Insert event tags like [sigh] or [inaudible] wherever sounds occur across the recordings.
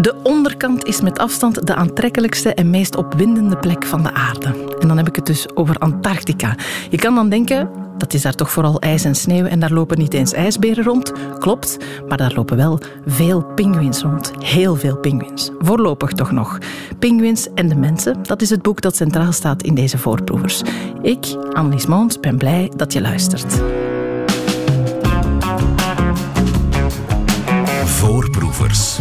De onderkant is met afstand de aantrekkelijkste en meest opwindende plek van de aarde. En dan heb ik het dus over Antarctica. Je kan dan denken, dat is daar toch vooral ijs en sneeuw en daar lopen niet eens ijsberen rond. Klopt, maar daar lopen wel veel pinguïns rond. Heel veel pinguïns. Voorlopig toch nog. Pinguïns en de mensen, dat is het boek dat centraal staat in deze voorproevers. Ik, Annelies Moons, ben blij dat je luistert. Voorproevers.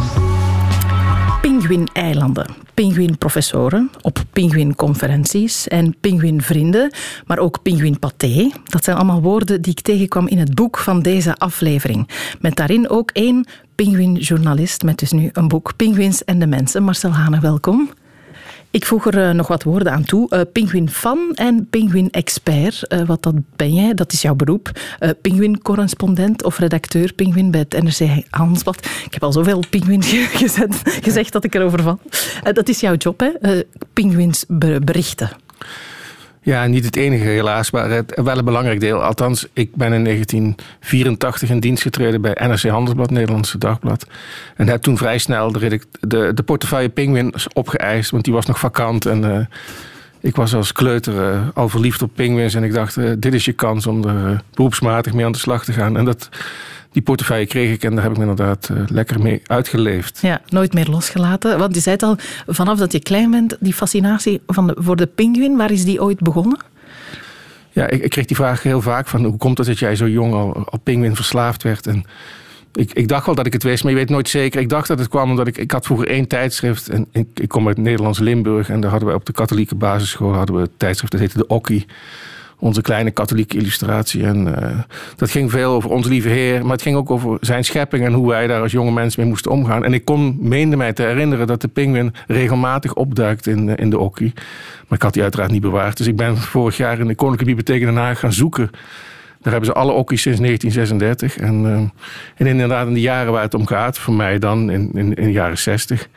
Pinguïneilanden, pinguïnprofessoren op pinguïnconferenties en pinguïnvrienden, maar ook pinguïnpaté. Dat zijn allemaal woorden die ik tegenkwam in het boek van deze aflevering. Met daarin ook één pinguïnjournalist met dus nu een boek Pinguïns en de Mensen. Marcel Hane, welkom. Ik voeg er eh, nog wat woorden aan toe. Uh, pinguïn-fan en pinguïn-expert. Uh, wat dat ben jij? Dat is jouw beroep. Pinguïn-correspondent of redacteur pinguïn bij het NRC Handelsblad. Ik heb al zoveel pinguïn [laughs] gezet, gezegd dat ik erover val. dat is jouw job, hè? pinguïns berichten. Ja, niet het enige helaas, maar het, wel een belangrijk deel. Althans, ik ben in 1984 in dienst getreden bij NRC Handelsblad, Nederlandse Dagblad. En heb toen vrij snel de, de, de portefeuille Penguin opgeëist, want die was nog vakant. En uh, ik was als kleuter uh, al verliefd op penguins en ik dacht, uh, dit is je kans om er beroepsmatig mee aan de slag te gaan. En dat die portefeuille kreeg ik en daar heb ik me inderdaad uh, lekker mee uitgeleefd. Ja, nooit meer losgelaten. Want je zei het al, vanaf dat je klein bent, die fascinatie van de, voor de pinguïn, waar is die ooit begonnen? Ja, ik, ik, kreeg die vraag heel vaak van hoe komt het dat jij zo jong al, al pinguïn verslaafd werd? En ik, ik, dacht wel dat ik het wist, maar je weet nooit zeker. Ik dacht dat het kwam omdat ik, ik had vroeger één tijdschrift. En ik, ik kom uit Nederlands Limburg en daar hadden we op de katholieke basisschool hadden we een tijdschrift, dat heette de Okkie onze kleine katholieke illustratie. En uh, dat ging veel over onze lieve Heer, maar het ging ook over zijn schepping en hoe wij daar als jonge mensen mee moesten omgaan. En ik kon, meende mij te herinneren dat de pinguïn regelmatig opduikt in, uh, in de okkie. Maar ik had die uiteraard niet bewaard. Dus ik ben vorig jaar in de Koninklijke Bibliotheek in gaan zoeken. Daar hebben ze alle okkies sinds 1936. En, uh, en inderdaad, in de jaren waar het om gaat, voor mij dan in, in, in de jaren 60,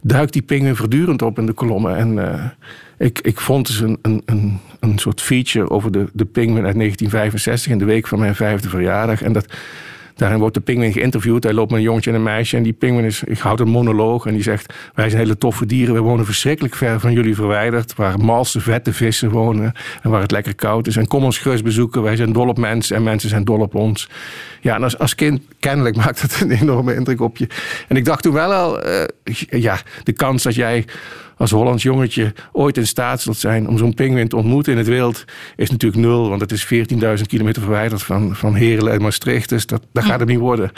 duikt die pinguïn voortdurend op in de kolommen. En ik, ik vond dus een, een, een, een soort feature over de, de Penguin uit 1965 in de week van mijn vijfde verjaardag. En dat, daarin wordt de Penguin geïnterviewd. Hij loopt met een jongetje en een meisje. En die Penguin is, ik houd een monoloog. En die zegt: Wij zijn hele toffe dieren. We wonen verschrikkelijk ver van jullie verwijderd. Waar malse, vette vissen wonen. En waar het lekker koud is. En kom ons gerust bezoeken. Wij zijn dol op mensen. En mensen zijn dol op ons. Ja, en als, als kind kennelijk [laughs] maakt het een enorme indruk op je. En ik dacht toen wel al: uh, ja, de kans dat jij als Hollands jongetje ooit in staat zult zijn om zo'n pinguïn te ontmoeten in het wild, is natuurlijk nul. Want het is 14.000 kilometer verwijderd van, van Heerlen en Maastricht. Dus dat, dat gaat het niet worden.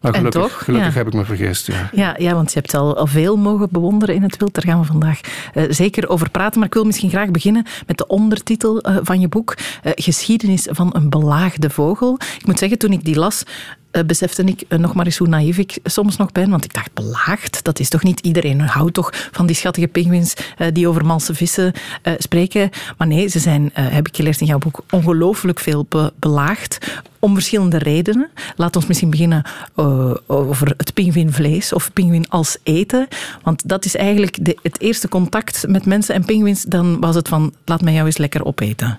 Maar gelukkig, toch, gelukkig heb ik me vergist. Ja. Ja, ja, want je hebt al, al veel mogen bewonderen in het wild. Daar gaan we vandaag uh, zeker over praten. Maar ik wil misschien graag beginnen met de ondertitel uh, van je boek. Uh, Geschiedenis van een belaagde vogel. Ik moet zeggen, toen ik die las, uh, besefte ik uh, nog maar eens hoe naïef ik soms nog ben. Want ik dacht, belaagd, dat is toch niet iedereen houdt toch van die schattige pinguïns uh, die over malse vissen spreken. Maar nee, ze zijn, heb ik geleerd in jouw boek, ongelooflijk veel be belaagd. Om verschillende redenen. Laat ons misschien beginnen over het pinguïnvlees of pinguïn als eten. Want dat is eigenlijk de, het eerste contact met mensen en pinguïns. Dan was het van, laat mij jou eens lekker opeten.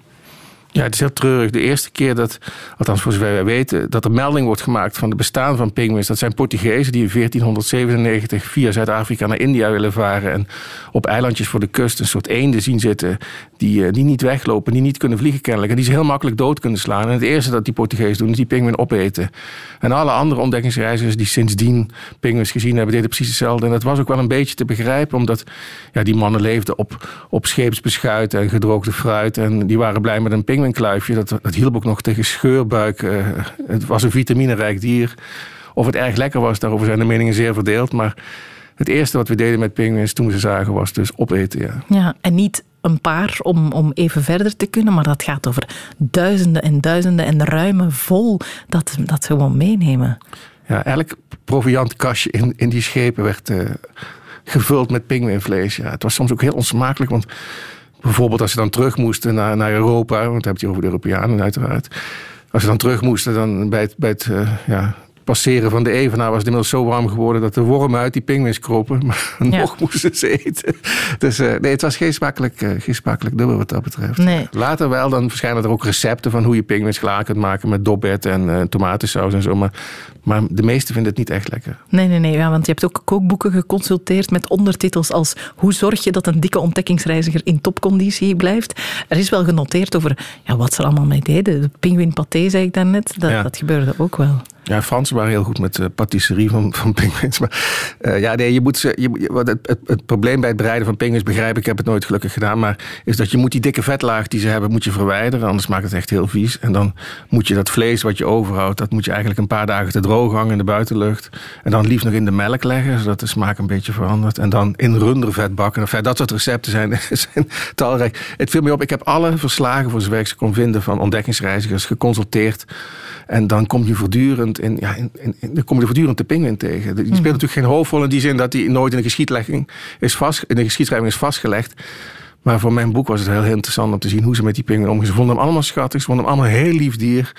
Ja, het is heel treurig. De eerste keer dat, althans voor zover wij weten, dat er melding wordt gemaakt van het bestaan van pinguïns. Dat zijn Portugezen die in 1497 via Zuid-Afrika naar India willen varen. En op eilandjes voor de kust een soort eenden zien zitten. Die, eh, die niet weglopen, die niet kunnen vliegen kennelijk. En die ze heel makkelijk dood kunnen slaan. En het eerste dat die Portugezen doen, is die pinguïn opeten. En alle andere ontdekkingsreizigers die sindsdien pinguïns gezien hebben, deden precies hetzelfde. En dat was ook wel een beetje te begrijpen, omdat ja, die mannen leefden op, op scheepsbeschuit en gedroogde fruit. En die waren blij met een pinguïn pinguïnkluifje. Dat, dat hielp ook nog tegen scheurbuik. Uh, het was een vitaminerijk dier. Of het erg lekker was, daarover zijn de meningen zeer verdeeld. Maar het eerste wat we deden met pinguïns toen ze zagen was dus opeten. Ja, ja en niet een paar om, om even verder te kunnen, maar dat gaat over duizenden en duizenden en ruimen vol dat, dat gewoon meenemen. Ja, elk proviantkastje in, in die schepen werd uh, gevuld met pinguïnvlees. Ja, het was soms ook heel onsmakelijk, want bijvoorbeeld als ze dan terug moesten naar, naar Europa, want hebben het hier over de Europeanen uiteraard. Als ze dan terug moesten dan bij het, bij het uh, ja, passeren van de Evenaar was het inmiddels zo warm geworden dat de wormen uit die pinguïns kropen. [laughs] Maar nog moesten ze eten. Dus uh, nee, het was geen smakelijk, uh, geen smakelijk dubbel wat dat betreft. Nee. Later wel, dan verschijnen er ook recepten van hoe je pinguïns klaar kunt maken met dobet en uh, tomatensaus en zo. Maar, maar de meesten vinden het niet echt lekker. Nee, nee, nee. Ja, want je hebt ook kookboeken geconsulteerd met ondertitels als hoe zorg je dat een dikke ontdekkingsreiziger in topconditie blijft. Er is wel genoteerd over ja, wat ze er allemaal mee deden. De pinguïnpaté, zei ik daarnet. Dat, ja. dat gebeurde ook wel. Ja, Fransen waren heel goed met de patisserie van, van pinguïns. Maar uh, ja, nee, je moet ze, je, het, het, het, probleem bij het bereiden van pinguïns, begrijp ik, ik heb het nooit gelukkig gedaan, maar is dat je moet die dikke vetlaag die ze hebben, moet je verwijderen, anders maakt het echt heel vies. En dan moet je dat vlees wat je overhoudt, dat moet je eigenlijk een paar dagen te droog hangen in de buitenlucht. En dan liefst nog in de melk leggen, zodat de smaak een beetje verandert. En dan in rundervet bakken. Enfin, dat soort recepten zijn, [laughs] zijn talrijk. Het viel me op, ik heb alle verslagen voor zover ik ze kon vinden van ontdekkingsreizigers geconsulteerd. En dan kom je voortdurend in, ja, in, in, dan kom je voortdurend de pinguïn tegen. Die speelt mm. natuurlijk geen hoofdrol in die zin dat hij nooit in de geschiedlegging is vast, in de geschiedschrijving is vastgelegd. Maar voor mijn boek was het heel, interessant om te zien hoe ze met die pinguïn omgaan. Ze vonden hem allemaal schattig, ze vonden hem allemaal een heel lief dier.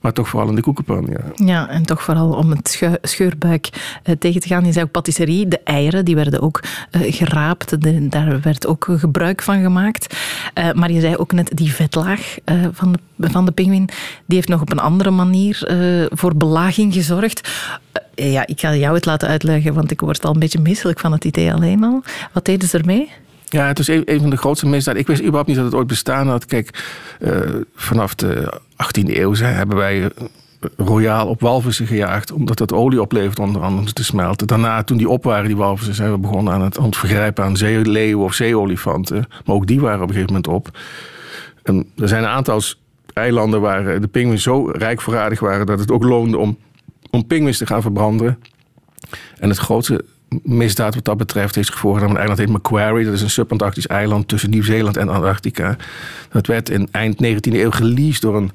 Maar toch vooral in de koekenpan, ja. Ja, en toch vooral om het scheurbuik uh, tegen te gaan. Je zei ook patisserie, de eieren, die werden ook uh, geraapt. Daar werd ook gebruik van gemaakt. Uh, maar je zei ook net die vetlaag van de, van de pinguïn, die heeft nog op een andere manier voor belaging gezorgd. ja, ik ga jou het laten uitleggen, want ik word al een beetje misselijk van het idee alleen al. Wat deden ze ermee? Ja, het was een, van de grootste misdaden. Ik wist überhaupt niet dat het ooit bestaan had. Kijk, uh, vanaf de 18e eeuw hebben wij eh, royaal op walvissen gejaagd. Omdat dat olie oplevert onder andere te smelten. Daarna, toen die op waren, die walvissen, zijn we begonnen aan het, ontvergrijpen aan zeeleeuwen of zeeolifanten. Maar ook die waren op een gegeven moment op. En er zijn een aantal eilanden waar de pinguïns zo rijk voorradig waren... dat het ook loonde om, om pinguïns te gaan verbranden. En het grootste misdaad wat dat betreft heeft aan een eiland heet Macquarie. Dat is een subantarctisch eiland tussen Nieuw-Zeeland en Antarctica. Dat werd in eind 19e eeuw geleased door een,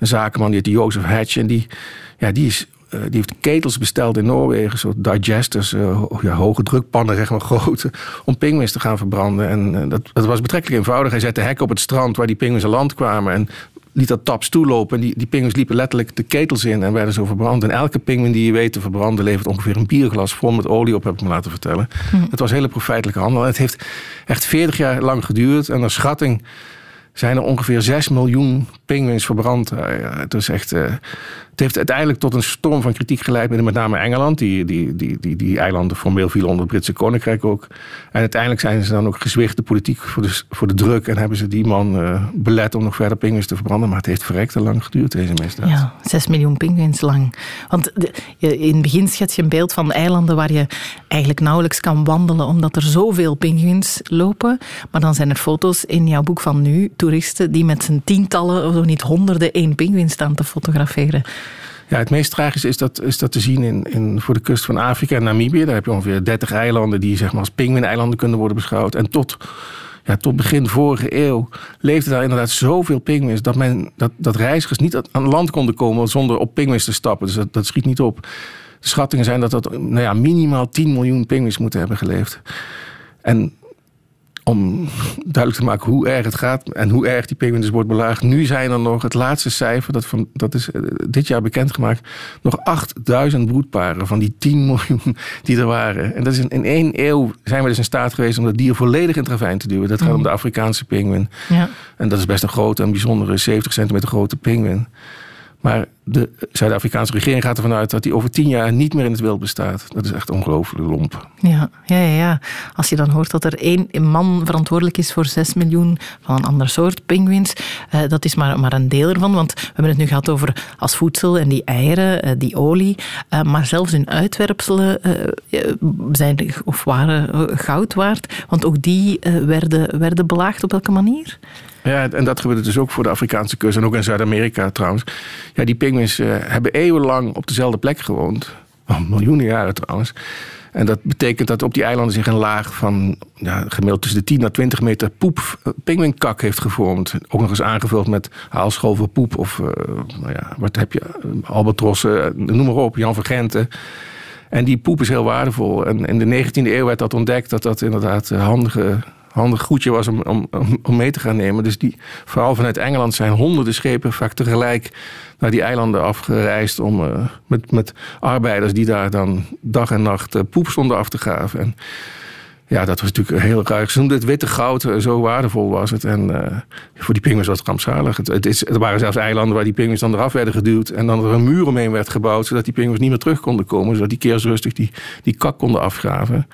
zakenman die heette Joseph Hatch. En die, ja, die, is, uh, die heeft ketels besteld in Noorwegen, soort digesters, uh, ja, hoge drukpannen, zeg maar [laughs] grote, om pinguïns te gaan verbranden. En uh, dat, dat was betrekkelijk eenvoudig. Hij zette hekken op het strand waar die pinguïns aan land kwamen. En liet dat taps toelopen. En die, die pinguïns liepen letterlijk de ketels in en werden zo verbrand. En elke pinguïn die je weet te verbranden levert ongeveer een bierglas vol met olie op, heb ik me laten vertellen. Hm. Het was hele profijtelijke handel. Het heeft echt 40 jaar lang geduurd. En naar schatting zijn er ongeveer 6 miljoen pinguïns verbrand. het is echt... Uh, het heeft uiteindelijk tot een storm van kritiek geleid, met name Engeland. Die, die, die, die, die eilanden formeel vielen onder het Britse Koninkrijk ook. En uiteindelijk zijn ze dan ook gezwicht de politiek voor de, voor de druk. En hebben ze die man uh, belet om nog verder pinguïns te verbranden. Maar het heeft verrekte lang geduurd, deze misdaad. Ja, 6 miljoen pinguïns lang. Want in het begin schets je een beeld van eilanden waar je eigenlijk nauwelijks kan wandelen, omdat er zoveel pinguïns lopen. Maar dan zijn er foto's in jouw boek van nu, toeristen, die met z'n tientallen, niet honderden, één pinguïn staan te fotograferen. Ja, het meest tragische is dat, is dat te zien in, in, voor de kust van Afrika en Namibië. Daar heb je ongeveer 30 eilanden die zeg maar, als pinguïneilanden kunnen worden beschouwd. En tot, ja, tot begin vorige eeuw leefde daar inderdaad zoveel pinguïns dat, men, dat, dat reizigers niet aan land konden komen zonder op pinguïns te stappen. Dus dat, dat schiet niet op. De schattingen zijn dat dat nou ja, minimaal 10 miljoen pinguïns moeten hebben geleefd. En om duidelijk te maken hoe erg het gaat en hoe erg die pinguïn dus wordt belaagd. Nu zijn er nog, het laatste cijfer, dat, van, dat is eh, dit jaar bekendgemaakt, nog 8000 broedparen van die 10 [laughs] miljoen die er waren. En dat is in, in één eeuw zijn we dus in staat geweest om dat dier volledig in het ravijn te duwen. Dat gaat om mm. de Afrikaanse pinguïn. Ja. En dat is best een grote en bijzondere 70 centimeter grote pinguïn. Maar de Zuid-Afrikaanse regering gaat ervan uit dat die over tien jaar niet meer in het wild bestaat. Dat is echt ongelooflijk lomp. Ja, ja, ja. Als je dan hoort dat er één man verantwoordelijk is voor zes miljoen van een ander soort pinguïns, eh, dat is maar, maar een deel ervan. Want we hebben het nu gehad over als voedsel en die eieren, eh, die olie. Eh, maar zelfs hun uitwerpselen zijn of waren goud waard. Want ook die werden, werden belaagd op welke manier? Ja, en dat gebeurde dus ook voor de Afrikaanse kust en ook in Zuid-Amerika trouwens. Ja, die pinguïns uh, hebben eeuwenlang op dezelfde plek gewoond. Oh, miljoenen jaren trouwens. En dat betekent dat op die eilanden zich een laag van ja, gemiddeld tussen de 10 naar 20 meter poep, uh, pinguïnkak heeft gevormd. Ook nog eens aangevuld met haalschoven poep of, uh, nou ja, wat heb je, albatrossen, noem maar op, Jan Vergenten. En die poep is heel waardevol. En in de 19e eeuw werd dat ontdekt dat dat inderdaad handige handig goedje was om, om, om mee te gaan nemen. Dus die, vooral vanuit Engeland zijn honderden schepen vaak tegelijk naar die eilanden afgereisd om uh, met, met arbeiders die daar dan dag en nacht uh, poep stonden af te graven. En ja, dat was natuurlijk heel ruig. Ze noemden het witte goud, eh, zo waardevol was het. En voor die pinguïns was het rampzalig. Het, het is, er waren zelfs eilanden waar die pinguïns dan eraf werden geduwd. En dan er een muur omheen werd gebouwd, zodat die pinguïns niet meer terug konden komen. Zodat die keersrustig die, die kak konden afgraven.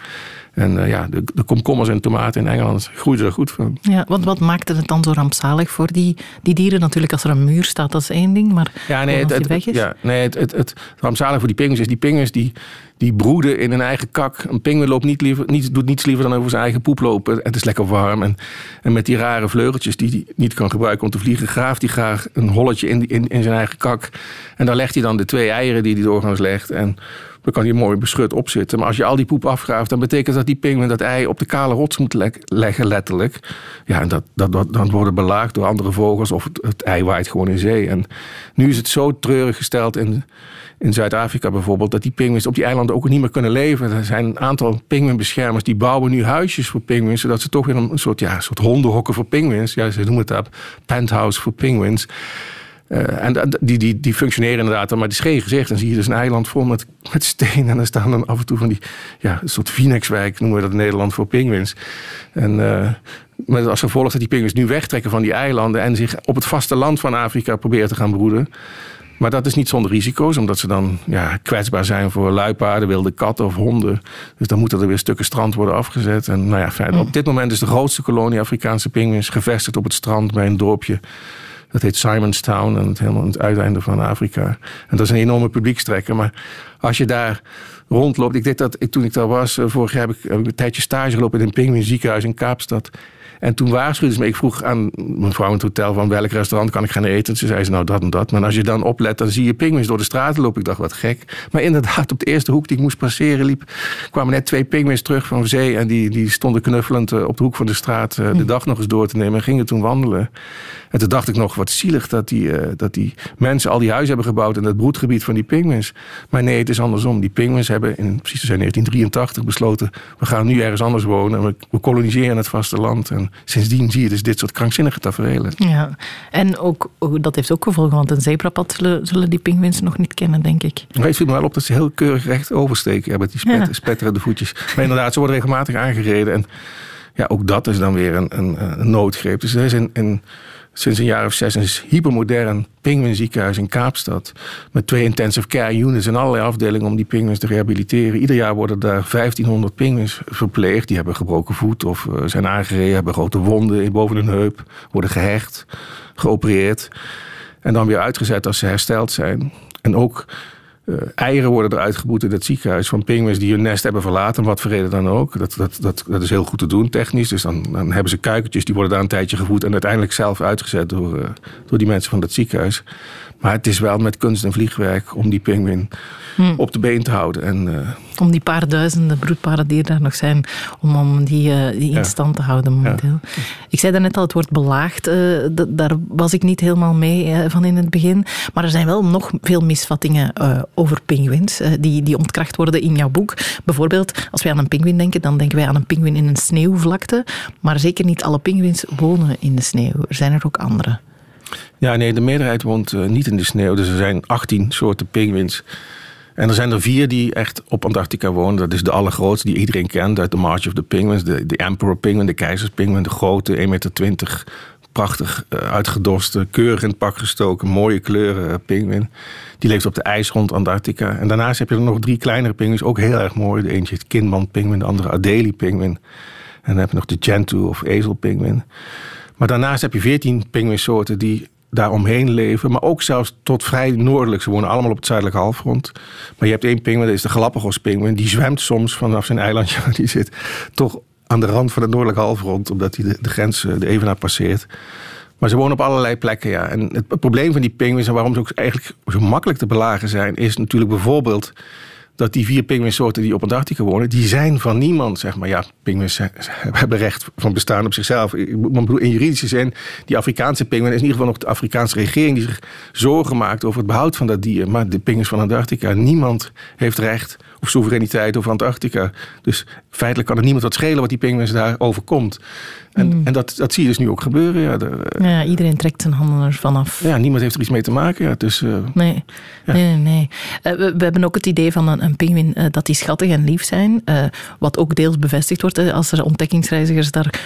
En uh, ja, de, de komkommers en tomaten in Engeland groeiden er goed van. Ja, wat, wat maakte het dan zo rampzalig voor die, die dieren? Natuurlijk, als er een muur staat, dat is één ding. Maar ja, nee, het, het, ja, nee, het, het, het, rampzalig voor die pinguïns is die pinguïns die die broeden in hun eigen kak. Een pinguïn loopt niet liever, niet, doet niets liever dan over zijn eigen poep lopen. Het is lekker warm. En, en met die rare vleugeltjes die hij niet kan gebruiken om te vliegen, graaft hij graag een holletje in, in, in zijn eigen kak. En daar legt hij dan de twee eieren die hij doorgaans legt. En dan kan hij mooi beschut opzitten. Maar als je al die poep afgraaft, dan betekent dat die pinguïn dat ei op de kale rots moet leggen, letterlijk. Ja, en dat, dat, dat, dan worden belaagd door andere vogels of het, ei waait gewoon in zee. En nu is het zo treurig gesteld in in Zuid-Afrika bijvoorbeeld, dat die pinguïns op die ook niet meer kunnen leven. Er zijn een aantal pinguïnbeschermers die bouwen nu huisjes voor pinguïns, zodat ze toch weer een soort, ja, soort hondenhokken voor pinguïns, ja, ze noemen het dat, penthouse voor pinguïns. Uh, en die, die, die functioneren inderdaad, maar die is geen gezicht. Dan zie je dus een eiland vol met, met steen. En dan staan dan af en toe van die, ja, een soort Phoenixwijk noemen we dat in Nederland voor pinguïns. En uh, met als gevolg dat die pinguïns nu wegtrekken van die eilanden en zich op het vasteland van Afrika proberen te gaan broeden. Maar dat is niet zonder risico's, omdat ze dan ja, kwetsbaar zijn voor luipaarden, wilde katten of honden. Dus dan moeten er weer stukken strand worden afgezet. En nou ja, fijn. op dit moment is de grootste kolonie Afrikaanse pinguïns gevestigd op het strand bij een dorpje. Dat heet Simonstown en het helemaal aan het uiteinde van Afrika. En dat is een enorme publiekstrekker. Maar als je daar rondloopt. Ik deed dat, toen ik daar was, eh, vorig jaar heb ik, heb ik een tijdje stage gelopen in een pinguïnziekenhuis in Kaapstad. En toen waarschuwde ze me. Ik vroeg aan mevrouw in het hotel van welk restaurant kan ik gaan eten. Ze zei ze nou dat en dat. Maar als je dan oplet, dan zie je pinguïns door de straten lopen. Ik dacht wat gek. Maar inderdaad, op de eerste hoek die ik moest passeren liep, kwamen net twee pinguïns terug van zee. En die, die stonden knuffelend eh, op de hoek van de straat eh, de hm. dag nog eens door te nemen. En gingen toen wandelen. En toen dacht ik nog, wat zielig dat die, uh, dat die mensen al die huizen hebben gebouwd in het broedgebied van die pinguïns. Maar nee, het is andersom. Die pinguïns hebben in precies zijn 1983 besloten, we gaan nu ergens anders wonen. We, we koloniseren het vasteland. En sindsdien zie je dus dit soort krankzinnige tafereelen. Ja, en ook, dat heeft ook gevolgen, want een zebrapad zullen, zullen die pinguïns nog niet kennen, denk ik. Maar het viel me wel op dat ze heel keurig recht oversteken met die spet, ja. spetterende voetjes. Maar inderdaad, ze worden regelmatig aangereden. En ja, ook dat is dan weer een, een, een noodgreep. Dus er is een, een sinds een jaar of zes een hypermodern pinguïnziekenhuis in Kaapstad. Met twee intensive care units en allerlei afdelingen om die pinguïns te rehabiliteren. Ieder jaar worden daar 1500 pinguïns verpleegd. Die hebben gebroken voet of eh, zijn aangereden, hebben grote wonden boven hun heup, worden gehecht, geopereerd. En dan weer uitgezet als ze hersteld zijn. En ook uh, eieren worden eruit geboet in het ziekenhuis van pinguïns die hun nest hebben verlaten, wat voor reden dan ook. Dat, dat, dat, dat is heel goed te doen technisch. Dus dan, dan hebben ze kuikentjes, die worden daar een tijdje gevoed en uiteindelijk zelf uitgezet door, uh, door die mensen van het ziekenhuis. Maar het is wel met kunst en vliegwerk om die pinguïn hmm. op de been te houden. En, uh, om die paar duizenden broedparen die er daar nog zijn, om, om die, uh, die in stand te houden momenteel. Ja. Ik zei daarnet al, het wordt belaagd. Uh, daar was ik niet helemaal mee van in het begin. Maar er zijn wel nog veel misvattingen over pinguïns die, die ontkracht worden in jouw boek. Bijvoorbeeld, als wij aan een pinguïn denken, dan denken wij aan een pinguïn in een sneeuwvlakte. Maar zeker niet alle pinguïns wonen in de sneeuw. Er zijn er ook andere. Ja, nee, de meerderheid woont uh, niet in de sneeuw. Dus er zijn 18 soorten pinguïns. En er zijn er vier die echt op Antarctica wonen. Dat is de allergrootste die iedereen kent uit de March of the Penguins. De, de Emperor Penguin, de keizerspinguin, de grote, 1,20 meter. Prachtig uh, uitgedorste, keurig in het pak gestoken, mooie kleuren uh, pinguïn. Die leeft op de ijs rond Antarctica. En daarnaast heb je er nog drie kleinere pinguïns, ook heel erg mooi. De eentje het kinman pinguin, de andere Adelie pinguin. En dan heb je nog de Gentoo of ezelpinguin. Maar daarnaast heb je veertien pinguïnsoorten die daaromheen leven. Maar ook zelfs tot vrij noordelijk. Ze wonen allemaal op het zuidelijke halfrond. Maar je hebt één pinguïn, dat is de Galapagos pinguïn. Die zwemt soms vanaf zijn eilandje [laughs] waar die zit... toch aan de rand van het noordelijke halfrond. Omdat hij de, de grens, de evenaar passeert. Maar ze wonen op allerlei plekken, ja. En het probleem van die pinguïns... en waarom ze ook eigenlijk zo makkelijk te belagen zijn... is natuurlijk bijvoorbeeld dat die vier pinguïnsoorten die op Antarctica wonen, die zijn van niemand, zeg maar. Ja, pinguïns hebben recht van bestaan op zichzelf. In juridische zin, die Afrikaanse pinguïn is in ieder geval nog de Afrikaanse regering die zich zorgen maakt over het behoud van dat dier. Maar de pinguïns van Antarctica, niemand heeft recht of soevereiniteit over Antarctica. Dus feitelijk kan er niemand wat schelen wat die pinguïns daar overkomt. En, mm. en dat, dat zie je dus nu ook gebeuren. Ja, ja, iedereen trekt zijn handen ervan af. Ja, niemand heeft er iets mee te maken. Ja, dus, uh, nee. nee, nee, nee. Uh, we, we, hebben ook het idee van een, een uh, dat die schattig en lief zijn. wat ook deels bevestigd wordt. als er ontdekkingsreizigers daar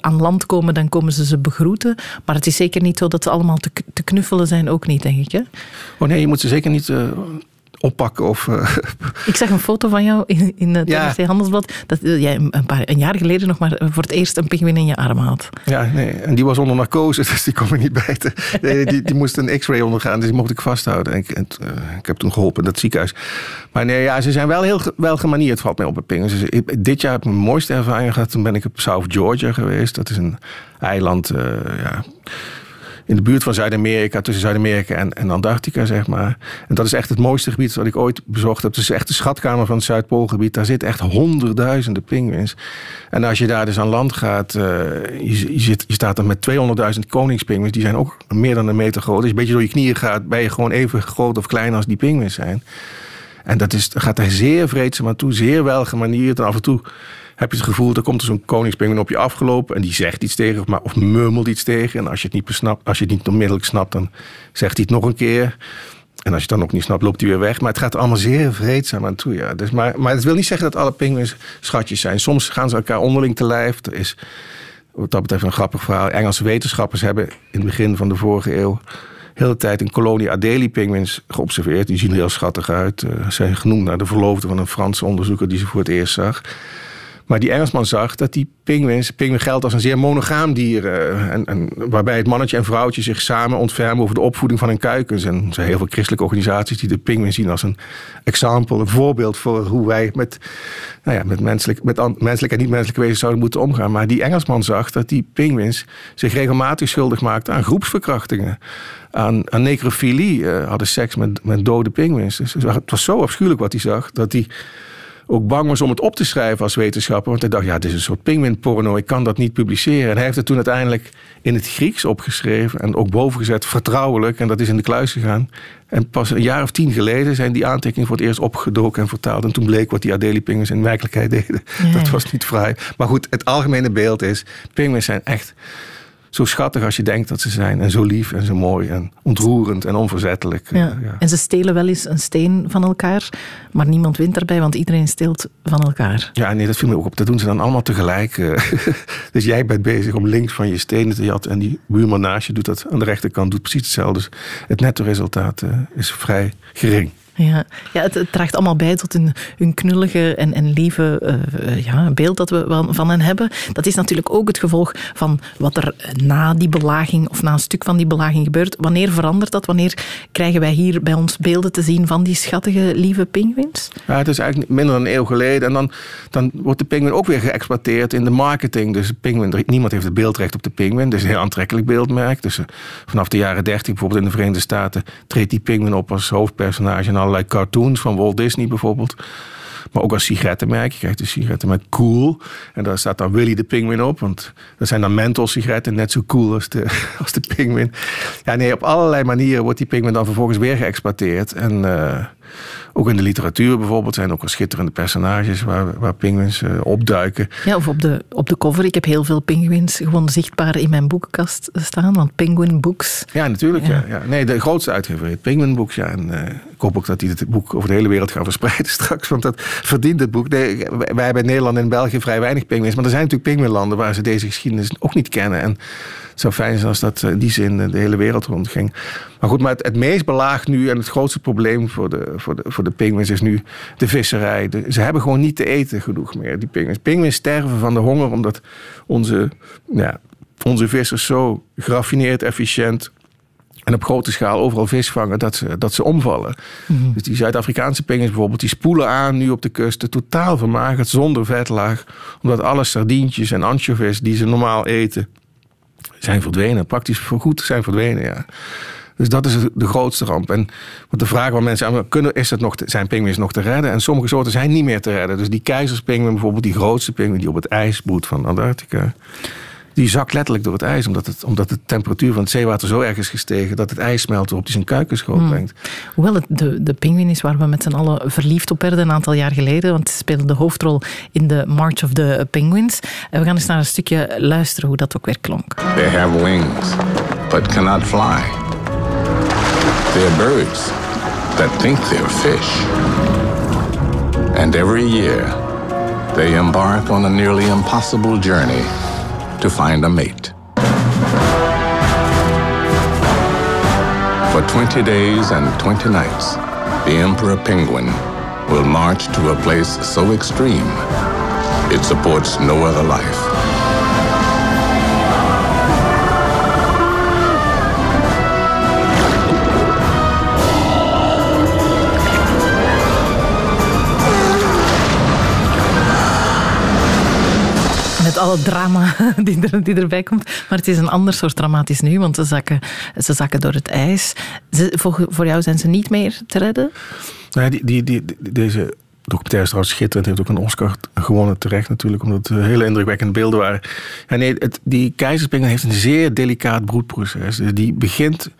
aan land komen, dan komen ze ze begroeten. Maar het is zeker niet zo dat ze allemaal te, te knuffelen zijn, ook niet, denk ik. Hè? Oh nee, je moet ze zeker niet oppakken. Of, uh... [laughs] Ik zag een foto van jou in, in het ja. Handelsblad. Dat jij een, paar, een jaar geleden nog maar voor het eerst een pinguïn in je arm had. Ja, nee. En die was onder narcose, [laughs] dus die kon me niet bijten. Nee, die, die moest een x-ray ondergaan, dus die mocht ik vasthouden. En ik, en, uh, ik heb toen geholpen in dat ziekenhuis. Maar nee, ja, ze zijn wel heel wel gemanierd, valt mij op bij pinguïns. Dus dit jaar heb ik mijn mooiste ervaring gehad. Toen ben ik op South Georgia geweest. Dat is een eiland, uh, ja in de buurt van Zuid-Amerika, tussen Zuid-Amerika en, Antarctica, zeg maar. En dat is echt het mooiste gebied wat ik ooit bezocht heb. Het is echt de schatkamer van het Zuidpoolgebied. Daar zitten echt honderdduizenden pinguïns. En als je daar dus aan land gaat, uh, je, zit, je staat dan met 200.000 koningspinguïns. Die zijn ook meer dan een meter groot. Als je een beetje door je knieën gaat, ben je gewoon even groot of klein als die pinguïns zijn. En dat is, gaat daar zeer vreedzaam aan toe, zeer welgemanierd. En af en toe heb je het gevoel, er komt er zo'n koningspinguïn op je afgelopen en die zegt iets tegen of, of murmelt iets tegen. En als je het niet besnapt, als je het niet onmiddellijk snapt, dan zegt hij het nog een keer. En als je het dan ook niet snapt, loopt hij weer weg. Maar het gaat allemaal zeer vreedzaam aan toe. Ja. Dus, maar, maar het wil niet zeggen dat alle pinguïns schatjes zijn. Soms gaan ze elkaar onderling te lijf. Er is wat dat betreft een grappig verhaal. Engelse wetenschappers hebben in het begin van de vorige eeuw de hele tijd een kolonie Adelie-pinguïns geobserveerd. Die zien er heel schattig uit. Ze uh, zijn genoemd naar de verloofde van een Franse onderzoeker die ze voor het eerst zag. Maar die Engelsman zag dat die pinguïns, pinguïn geldt als een zeer monogaam dier. Uh, en, en, waarbij het mannetje en vrouwtje zich samen ontfermen over de opvoeding van hun kuikens. En er zijn heel veel christelijke organisaties die de pinguïn zien als een example, een voorbeeld voor hoe wij met, nou ja, met, menselijk, met menselijke en niet-menselijke wezens zouden moeten omgaan. Maar die Engelsman zag dat die pinguïns zich regelmatig schuldig maakten aan groepsverkrachtingen. Aan, aan necrofilie, uh, hadden seks met, met dode pinguïns. Dus het was zo afschuwelijk wat hij zag, dat hij ook bang was om het op te schrijven als wetenschapper. Want hij dacht, ja, dit is een soort pinguïnporno, ik kan dat niet publiceren. En hij heeft het toen uiteindelijk in het Grieks opgeschreven en ook bovengezet, vertrouwelijk. En dat is in de kluis gegaan. En pas een jaar of tien geleden zijn die aantekeningen voor het eerst opgedoken en vertaald. En toen bleek wat die Adelie-pinguïns in werkelijkheid deden. [laughs] Dat was niet vrij. Maar goed, het algemene beeld is, pinguïns zijn echt zo schattig als je denkt dat ze zijn. En zo lief en zo mooi en ontroerend en onverzettelijk. Ja. ja. En ze stelen wel eens een steen van elkaar, maar niemand wint daarbij, want iedereen steelt van elkaar. Ja, nee, dat viel me ook op. Dat doen ze dan allemaal tegelijk. Eh. [laughs] dus jij bent bezig om links van je stenen te jatten en die buurman naast je doet dat aan de rechterkant, doet precies hetzelfde. Dus het netto resultaat eh, is vrij gering. Ja, ja het, draagt allemaal bij tot een, een knullige en, en lieve uh, ja, beeld dat we van hen hebben. Dat is natuurlijk ook het gevolg van wat er na die belaging of na een stuk van die belaging gebeurt. Wanneer verandert dat? Wanneer krijgen wij hier bij ons beelden te zien van die schattige, lieve pinguïns? Ja, het is eigenlijk minder dan een eeuw geleden. En dan, dan wordt de pinguïn ook weer geëxploiteerd in de marketing. Dus pinguïn, niemand heeft het beeldrecht op de pinguïn. Is een heel aantrekkelijk beeldmerk. Dus uh, vanaf de jaren dertig, bijvoorbeeld in de Verenigde Staten, treedt die pinguïn op als hoofdpersonage allerlei cartoons van Walt Disney bijvoorbeeld. Maar ook als sigarettenmerk. Je krijgt de sigaretten met cool. En daar staat dan Willy de Penguin op. Want dat zijn dan menthol sigaretten net zo cool als de, [laughs] als de penguin. Ja, nee, op allerlei manieren wordt die penguin dan vervolgens weer geëxploiteerd. En uh, ook in de literatuur bijvoorbeeld zijn ook wel schitterende personages waar, waar pinguïns uh, opduiken. Ja, of op de, op de cover. Ik heb heel veel pinguïns gewoon zichtbaar in mijn boekenkast staan, want Penguin Books. Ja, natuurlijk. Ja. Ja, Nee, de grootste uitgever heet Penguin Books. Ja, en uh, ik hoop ook dat die het boek over de hele wereld gaan verspreiden [laughs] straks, want dat verdient het boek. Nee, wij hebben in Nederland en België vrij weinig pinguïns, maar er zijn natuurlijk pinguïnlanden waar ze deze geschiedenis ook niet kennen. En het zou fijn zijn als dat in die zin de hele wereld rondging. Maar goed, maar het, het meest belaagd nu en het grootste probleem voor de, voor de, voor de pinguïns is nu de visserij. ze hebben gewoon niet te eten genoeg meer, die pinguïns. Pinguïns sterven van de honger omdat onze, ja, onze vissers zo geraffineerd, efficiënt en op grote schaal overal vis vangen dat ze, dat ze omvallen. Mhm. Dus die Zuid-Afrikaanse pinguïns bijvoorbeeld, die spoelen aan nu op de kusten, totaal vermagerd, zonder vetlaag. Omdat alle sardientjes en anchovies die ze normaal eten, zijn verdwenen. Praktisch voorgoed zijn verdwenen, ja. Dus dat is de grootste ramp. En wat de vraag waar mensen aan kunnen, is het nog, zijn pinguïns nog te redden? En sommige soorten zijn niet meer te redden. Dus die keizerspinguïn, bijvoorbeeld die grootste pinguïn die op het ijs broedt van Antarctica die zakt letterlijk door het ijs. Omdat, het, omdat de temperatuur van het zeewater zo erg is gestegen dat het ijs smelt waarop hij zijn kuikens groot hmm. brengt. Hoewel het de, de pinguïn is waar we met z'n allen verliefd op werden een aantal jaar geleden. Want ze speelde de hoofdrol in de March of the Penguins. En we gaan eens naar een stukje luisteren hoe dat ook weer klonk. They have wings, but cannot fly. They're birds that think they're fish. And every year they embark on a nearly impossible journey to find a mate. For 20 days and 20 nights, the emperor penguin will march to a place so extreme it supports no other life. Alle drama [laughs] die, er, erbij komt. Maar het is een ander soort dramatisch nu, want ze zakken, ze zakken door het ijs. Voor, jou zijn ze niet meer te redden? Nou, die, die, deze documentaire is trouwens schitterend. Heeft ook een Oscar gewonnen terecht natuurlijk. Omdat het hele indrukwekkende beelden waren. Nee, het, die keizerspinguin heeft een zeer delicaat broedproces. Dus die begint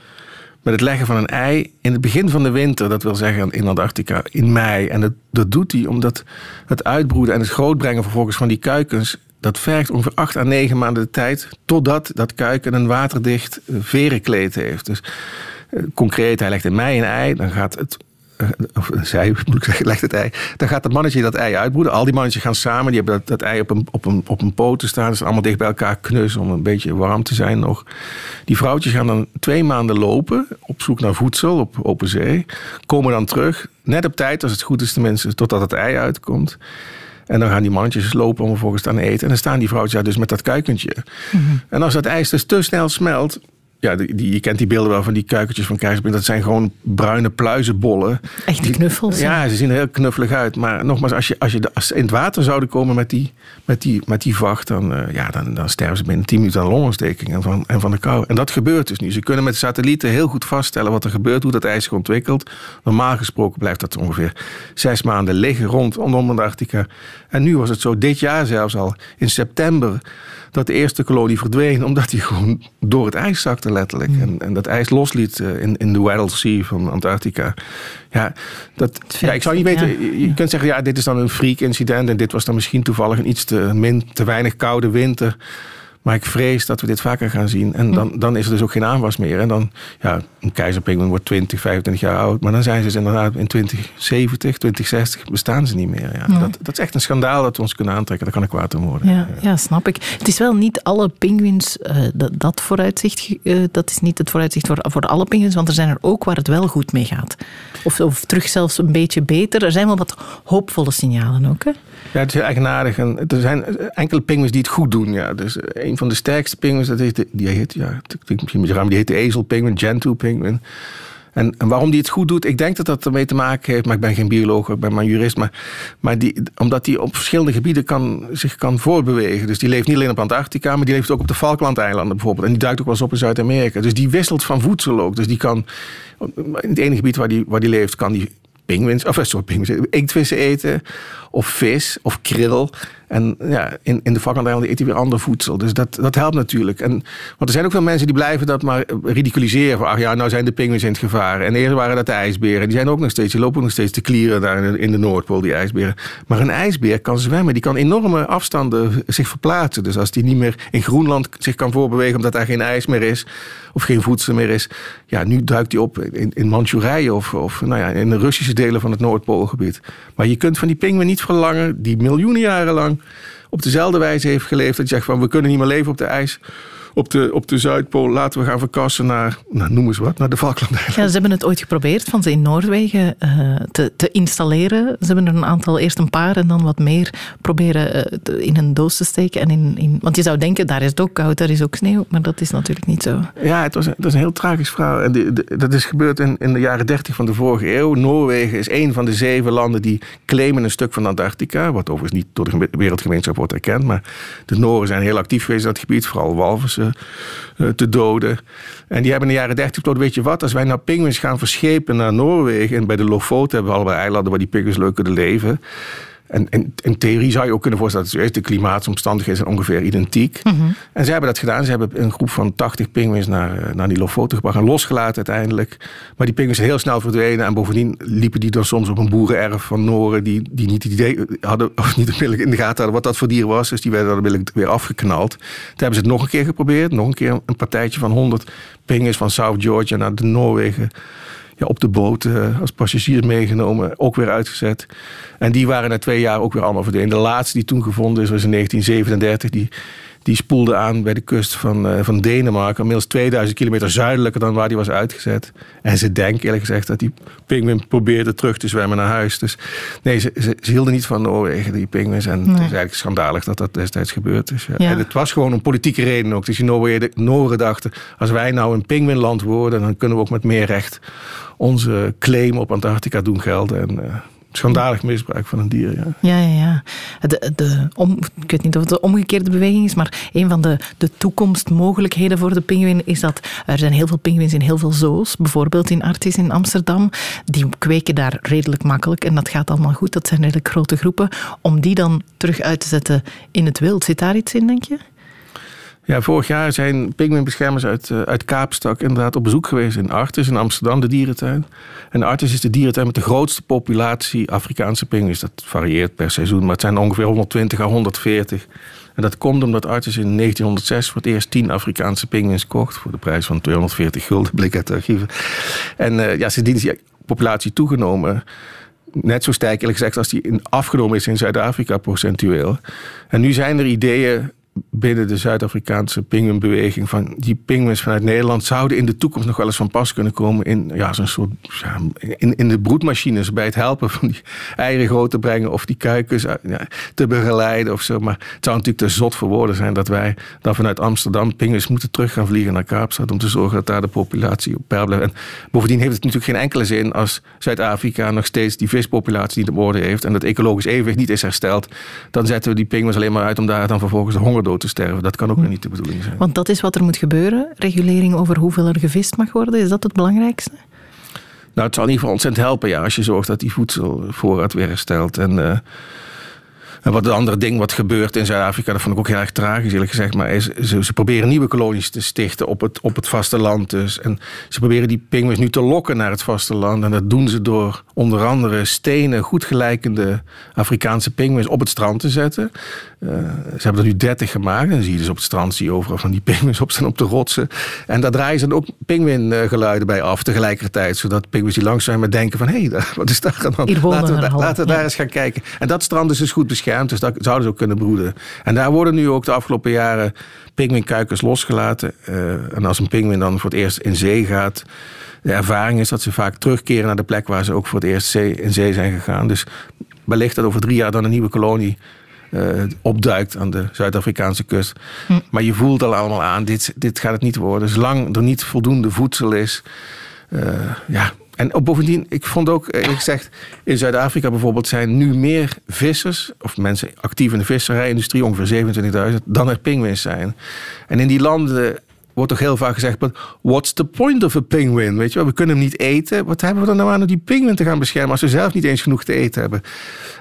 met het leggen van een ei in het begin van de winter. Dat wil zeggen in Antarctica in mei. En dat, dat doet hij omdat het uitbroeden en het grootbrengen vervolgens van die kuikens dat vergt ongeveer acht à negen maanden de tijd totdat dat kuiken een waterdicht eh, verenkleed heeft. Dus eh, concreet, hij legt in mei een ei, dan gaat het eh, of zij, [laughs] moet ik zeggen, legt het ei. Dan gaat het mannetje dat ei uitbroeden. Al die mannetjes gaan samen. Die hebben dat, dat ei op een, op, een, op een poten staan. Ze zijn allemaal dicht bij elkaar knus om een beetje warm te zijn nog. Die vrouwtjes gaan dan twee maanden lopen. Op zoek naar voedsel op open zee. Komen dan terug. Net op tijd, als het goed is tenminste, totdat het ei uitkomt. En dan gaan die mannetjes lopen om vervolgens te eten. En dan staan die vrouwtjes daar dus met dat kuikentje. Mhm. En als dat ijs dus te snel smelt, ja, die, je kent die beelden wel van die kuikentjes van keizerbink. Dat zijn gewoon bruine pluizenbollen. Echt knuffels. ja, ze zien er heel knuffelig uit. Maar nogmaals, als, je, als, je, als ze in het water zouden komen met die, met die, met die vacht... Dan, uh, ja, dan, dan sterven ze binnen 10 minuten aan longontsteking en van, en van de kou. En dat gebeurt dus nu. Ze kunnen met satellieten heel goed vaststellen wat er gebeurt... hoe dat ijs zich ontwikkelt. Normaal gesproken blijft dat ongeveer zes maanden liggen rond Antarctica. En nu was het zo, dit jaar zelfs al, in september dat de eerste kolonie verdween, [laughs] omdat hij gewoon door het ijs zakte, letterlijk. Hmm. En, en dat ijs losliet eh, in, in de Weddell Sea van Antarctica. Ja, dat, ja, ik zou niet weten. Je kunt zeggen, ja, dit is dan een freak incident. En dit was dan misschien toevallig een iets te, min, te weinig koude winter. Maar ik vrees dat we dit vaker gaan zien. En dan, dan is er dus ook geen aanwas meer. En dan, ja, een keizerpinguïn wordt 20, 25 jaar oud. Maar dan zijn ze dus inderdaad in 2070, 2060 bestaan ze niet meer. Ja. Dat, dat is echt een schandaal dat we ons kunnen aantrekken. Daar kan ik kwaad om worden. Ja, ja. snap ik. Het is wel niet alle pinguïns uh, dat, dat vooruitzicht. Uh, dat is niet het vooruitzicht voor, voor alle pinguïns. Want er zijn er ook waar het wel goed mee gaat. Of, of terug zelfs een beetje beter. Er zijn wel wat hoopvolle signalen ook. Hè? Ja, het is heel eigenaardig. En er zijn enkele pinguïns die het goed doen. Ja. Dus van de sterkste pinguïns, dat heet, die heet, ja, misschien een die heet de ezelpinguïn, Gentoo pinguïn. En, en, waarom die het goed doet, ik denk dat dat ermee te maken heeft, maar ik ben geen bioloog, ik ben maar jurist, maar, maar die, omdat die op verschillende gebieden kan, zich kan voortbewegen. Dus die leeft niet alleen op Antarctica, maar die leeft ook op de Falklandeilanden bijvoorbeeld. En die duikt ook wel eens op in Zuid-Amerika. Dus die wisselt van voedsel ook. Dus die kan, in het ene gebied waar die, waar die leeft, kan die pinguïns, of sorry, pinguïns, inktvissen eten, of vis, of krill. En ja, in, in de vakantie eet hij weer ander voedsel. Dus dat, dat helpt natuurlijk. En, want er zijn ook veel mensen die blijven dat maar ridiculiseren. Van, ach ja, nou zijn de pinguïns in het gevaar. En eerst waren dat de ijsberen. Die zijn ook nog steeds, die lopen ook nog steeds te klieren daar in de, in de Noordpool, die ijsberen. Maar een ijsbeer kan zwemmen. Die kan enorme afstanden zich verplaatsen. Dus als die niet meer in Groenland zich kan voorbewegen omdat daar geen ijs meer is. Of geen voedsel meer is. Ja, nu duikt hij op in, in Manchurije of, of nou ja, in de Russische delen van het Noordpoolgebied. Maar je kunt van die pinguïn niet verlangen, die miljoenen jaren lang op dezelfde wijze heeft geleefd. Dat je zegt van we kunnen niet meer leven op de ijs op de, op de Zuidpool laten we gaan verkassen naar, nou, noem eens wat, naar de Falklandeilanden. Ja, ze hebben het ooit geprobeerd van ze in Noorwegen uh, te, te installeren. Ze hebben er een aantal, eerst een paar en dan wat meer proberen uh, in een doos te steken. En in, in, want je zou denken, daar is het ook koud, daar is ook sneeuw. Maar dat is natuurlijk niet zo. Ja, het was, dat is een heel tragisch verhaal. En die, dat is gebeurd in, in de jaren dertig van de vorige eeuw. Noorwegen is een van de zeven landen die claimen een stuk van Antarctica. Wat overigens niet door de wereldgemeenschap wordt erkend. Maar de Noren zijn heel actief geweest in dat gebied. Vooral walvissen te doden. En die hebben in de jaren 30 besloten, weet je wat, als wij nou pinguïns gaan verschepen naar Noorwegen en bij de Lofoten hebben we allebei eilanden waar die pinguïns leuk kunnen leven. En, in theorie zou je ook kunnen voorstellen dat de klimaatomstandigheden zijn ongeveer identiek. Mm En ze hebben dat gedaan. Ze hebben een groep van 80 pinguïns naar, naar die Lofoten gebracht en losgelaten uiteindelijk. Maar die pinguïns zijn heel snel verdwenen. En bovendien liepen die dan soms op een boerenerf van Noren die, die niet het idee hadden, of niet in de gaten hadden wat dat voor dier was. Dus die werden dan weer afgeknald. Toen hebben ze het nog een keer geprobeerd. Nog een keer een partijtje van 100 pinguïns van South Georgia naar de Noorwegen ja, op de boot uh, als passagiers meegenomen, ook weer uitgezet. En die waren na twee jaar ook weer allemaal verdwenen. De laatste die toen gevonden is, was in 1937. Die, die spoelde aan bij de kust van, uh, van Denemarken. Inmiddels 2000 kilometer zuidelijker dan waar die was uitgezet. En ze denken eerlijk gezegd dat die pinguïn probeerde terug te zwemmen naar huis. Dus nee, ze, ze, hielden niet van Noorwegen, die pinguïns. En het is eigenlijk schandalig dat dat destijds gebeurd is. Ja. En het was gewoon een politieke reden ook. Dus die Noorwegen, Noren dachten, als wij nou een pinguïnland worden... dan kunnen we ook met meer recht onze claim op Antarctica doen gelden. En, uh, schandalig misbruik van een dier. Ja, ja, ja. ja. De, de, om, ik weet niet of het de omgekeerde beweging is, maar een van de, de toekomstmogelijkheden voor de pinguïn is dat er zijn heel veel pinguïns in heel veel zoos. Bijvoorbeeld in Artis in Amsterdam. Die kweken daar redelijk makkelijk en dat gaat allemaal goed. Dat zijn redelijk grote groepen. Om die dan terug uit te zetten in het wild, zit daar iets in, denk je? Ja, vorig jaar zijn pinguïnbeschermers uit, uh, uit Kaapstad inderdaad op bezoek geweest in Artis in Amsterdam, de dierentuin. En Artis is de dierentuin met de grootste populatie Afrikaanse pinguïns. Dat varieert per seizoen, maar het zijn ongeveer 120 à 140. En dat komt omdat Artis in 1906 voor het eerst 10 Afrikaanse pinguïns kocht. Voor de prijs van 240 gulden, blik uit de archieven. En uh, ja, sindsdien is die populatie toegenomen net zo sterk eerlijk gezegd als die afgenomen is in Zuid-Afrika procentueel. En nu zijn er ideeën binnen de Zuid-Afrikaanse pinguïnbeweging van die pinguïns vanuit Nederland zouden in de toekomst nog wel eens van pas kunnen komen in ja, zo'n soort in, in de broedmachines bij het helpen van die eieren groot te brengen of die kuikens ja, te begeleiden of zo. Maar het zou natuurlijk te zot voor woorden zijn dat wij dan vanuit Amsterdam pinguïns moeten terug gaan vliegen naar Kaapstad om te zorgen dat daar de populatie op peil blijft. En bovendien heeft het natuurlijk geen enkele zin als Zuid-Afrika nog steeds die vispopulatie niet op orde heeft en dat ecologisch evenwicht niet is hersteld. Dan zetten we die pinguïns alleen maar uit om daar dan vervolgens de honger dood te sterven. Dat kan ook hm. niet de bedoeling zijn. Want dat is wat er moet gebeuren. Regulering over hoeveel er gevist mag worden. Is dat het belangrijkste? Nou, het zal in ieder geval ontzettend helpen ja, als je zorgt dat die voedselvoorraad weer herstelt. En uh, en wat een andere ding wat gebeurt in Zuid-Afrika, dat vond ik ook heel erg tragisch eerlijk gezegd, maar is, ze, ze, proberen nieuwe kolonies te stichten op het, op het vasteland dus. En ze proberen die pinguïns nu te lokken naar het vasteland. En dat doen ze door onder andere stenen, goed gelijkende Afrikaanse pinguïns op het strand te zetten. Uh, ze hebben er nu 30 gemaakt. En dan zie je dus op het strand zie je overal van die pinguïns op staan op de rotsen. En daar draaien ze dan ook pinguïngeluiden bij af tegelijkertijd. Zodat pinguïns die langs zijn maar denken van... hé, hey, [laughs] wat is daar aan Laten we, laten we daar eens gaan kijken. En dat strand is dus goed beschermd dus dat zouden ze ook kunnen broeden. En daar worden nu ook de afgelopen jaren pinguïnkuikens losgelaten. Uh, en als een pinguïn dan voor het eerst in zee gaat, de ervaring is dat ze vaak terugkeren naar de plek waar ze ook voor het eerst zee, in zee zijn gegaan. Dus wellicht dat over drie jaar dan een nieuwe kolonie uh, opduikt aan de Zuid-Afrikaanse kust. Hm. Maar je voelt al allemaal aan, dit, dit gaat het niet worden. Zolang er niet voldoende voedsel is, uh, ja, en bovendien, ik vond ook, eerlijk gezegd, in Zuid-Afrika bijvoorbeeld zijn nu meer vissers, of mensen actief in de visserijindustrie, ongeveer 27.000, dan er pinguïns zijn. En in die landen wordt toch heel vaak gezegd, what's the point of a penguin? Weet je wel, we kunnen hem niet eten. Wat hebben we dan nou aan om die penguin te gaan beschermen als we zelf niet eens genoeg te eten hebben?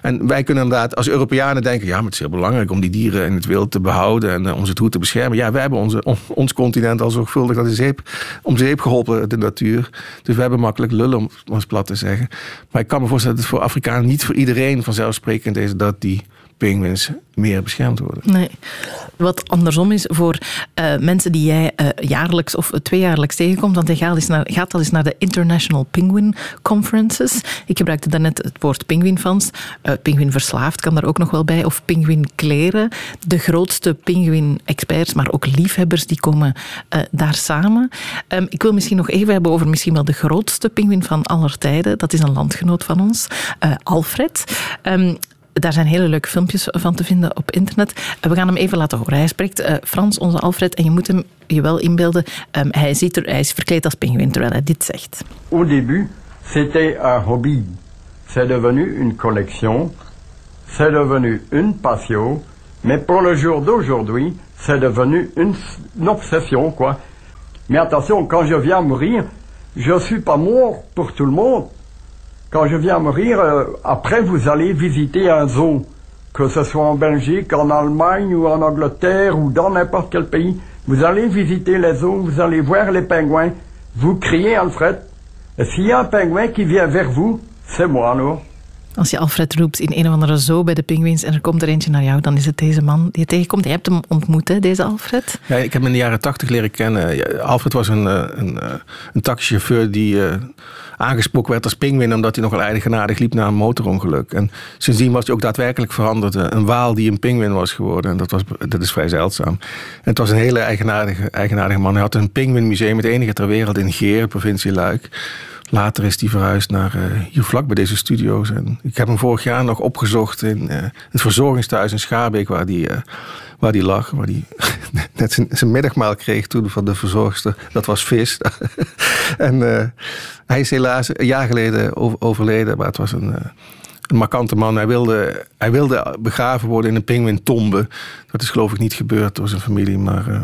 En wij kunnen inderdaad als Europeanen denken, ja, maar het is heel belangrijk om die dieren in het wild te behouden en uh, onze toe te beschermen. Ja, wij hebben onze, ons continent al zorgvuldig aan de zeep, om zeep geholpen, de natuur. Dus we hebben makkelijk lullen, om ons plat te zeggen. Maar ik kan me voorstellen dat het voor Afrikanen niet voor iedereen vanzelfsprekend is dat die penguins meer beschermd worden. Nee. Wat andersom is voor uh, mensen die jij uh, jaarlijks of tweejaarlijks tegenkomt, want je gaat, eens naar, gaat al eens naar de International Penguin Conferences. Ik gebruikte daarnet het woord penguinfans. Uh, penguin verslaafd kan daar ook nog wel bij. Of penguinkleren. De grootste penguin-experts, maar ook liefhebbers, die komen daar samen. Um, ik wil misschien nog even hebben over misschien wel de grootste penguin van aller tijden. Dat is een landgenoot van ons, Alfred. Um, daar zijn hele leuke filmpjes van te vinden op internet. Eh, we gaan hem even laten horen. Hij spreekt uh, Frans, onze Alfred, en je moet hem je wel inbeelden. Um, hij, ziet er, hij is verkleed als pinguïn terwijl hij dit zegt. Au début, c'était un hobby. C'est devenu une collection. C'est devenu une passion. Mais pour le jour d'aujourd'hui, c'est devenu une, une obsession, quoi. Mais attention, quand je viens mourir, je suis pas mort pour tout le monde. Quand je viens mourir, euh, après vous allez visiter un zoo, que ce soit en Belgique, en Allemagne ou en Angleterre ou dans n'importe quel pays. Vous allez visiter les zoos, vous allez voir les pingouins, vous criez Alfred. Et s'il y a un pingouin qui vient vers vous, c'est moi alors. Als je Alfred roept in een of andere zoo bij de pinguïns en er komt er eentje naar jou, dan is het deze man die je tegenkomt. Je hebt hem ontmoet, hè, deze Alfred? Ja, ik heb hem in de jaren tachtig leren kennen. Alfred was een, eh, een, eh, een taxichauffeur die uh, aangesproken werd als pinguïn omdat hij nogal eigenaardig liep na een motorongeluk. En sindsdien was hij ook daadwerkelijk veranderd. Een waal die een pinguïn was geworden. En dat, was, dat is vrij zeldzaam. En het was een hele eigenaardige, eigenaardige man. Hij had een pinguïnmuseum, het enige ter wereld in Geer, provincie Luik. Later is hij verhuisd naar uh, hier vlak bij deze studio's. En ik heb hem vorig jaar nog opgezocht in uh, het verzorgingstehuis in Schaarbeek, waar die, uh, waar die lag. Waar die [laughs] net zijn, zijn middagmaal kreeg toen van de verzorgster. Dat was vis. [laughs] en hij is helaas een jaar geleden overleden, maar het was een, een markante man. Hij wilde, hij wilde begraven worden in een pinguïntombe. Dat is geloof ik niet gebeurd door zijn familie, maar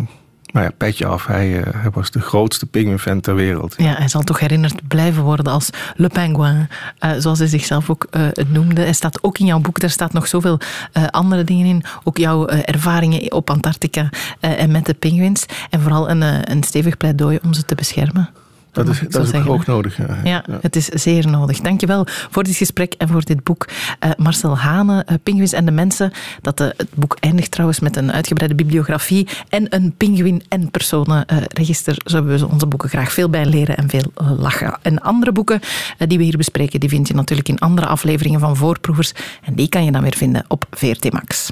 nou ja, petje af. Hij, hij was de grootste pinguïnfan ter wereld. Ja, hij zal toch herinnerd blijven worden als Le Penguin, uh, zoals hij zichzelf ook uh, noemde. Hij staat ook in jouw boek, daar staat nog zoveel andere dingen in. Ook jouw ervaringen op Antarctica en met de pinguïns. En vooral een, een stevig pleidooi om ze te beschermen. Dat is, dat is ook nodig. Ja. Het is zeer nodig. Dankjewel voor dit gesprek en voor dit boek. Uh, Marcel Hane, uh, Pinguïns en de Mensen. Dat, uh, het boek eindigt trouwens met een uitgebreide bibliografie en een pinguïn- en personenregister. Zo hebben we onze boeken graag veel bij leren en veel lachen. En andere boeken die we hier bespreken, die vind je natuurlijk in andere afleveringen van Voorproevers. En die kan je dan weer vinden op VRT Max.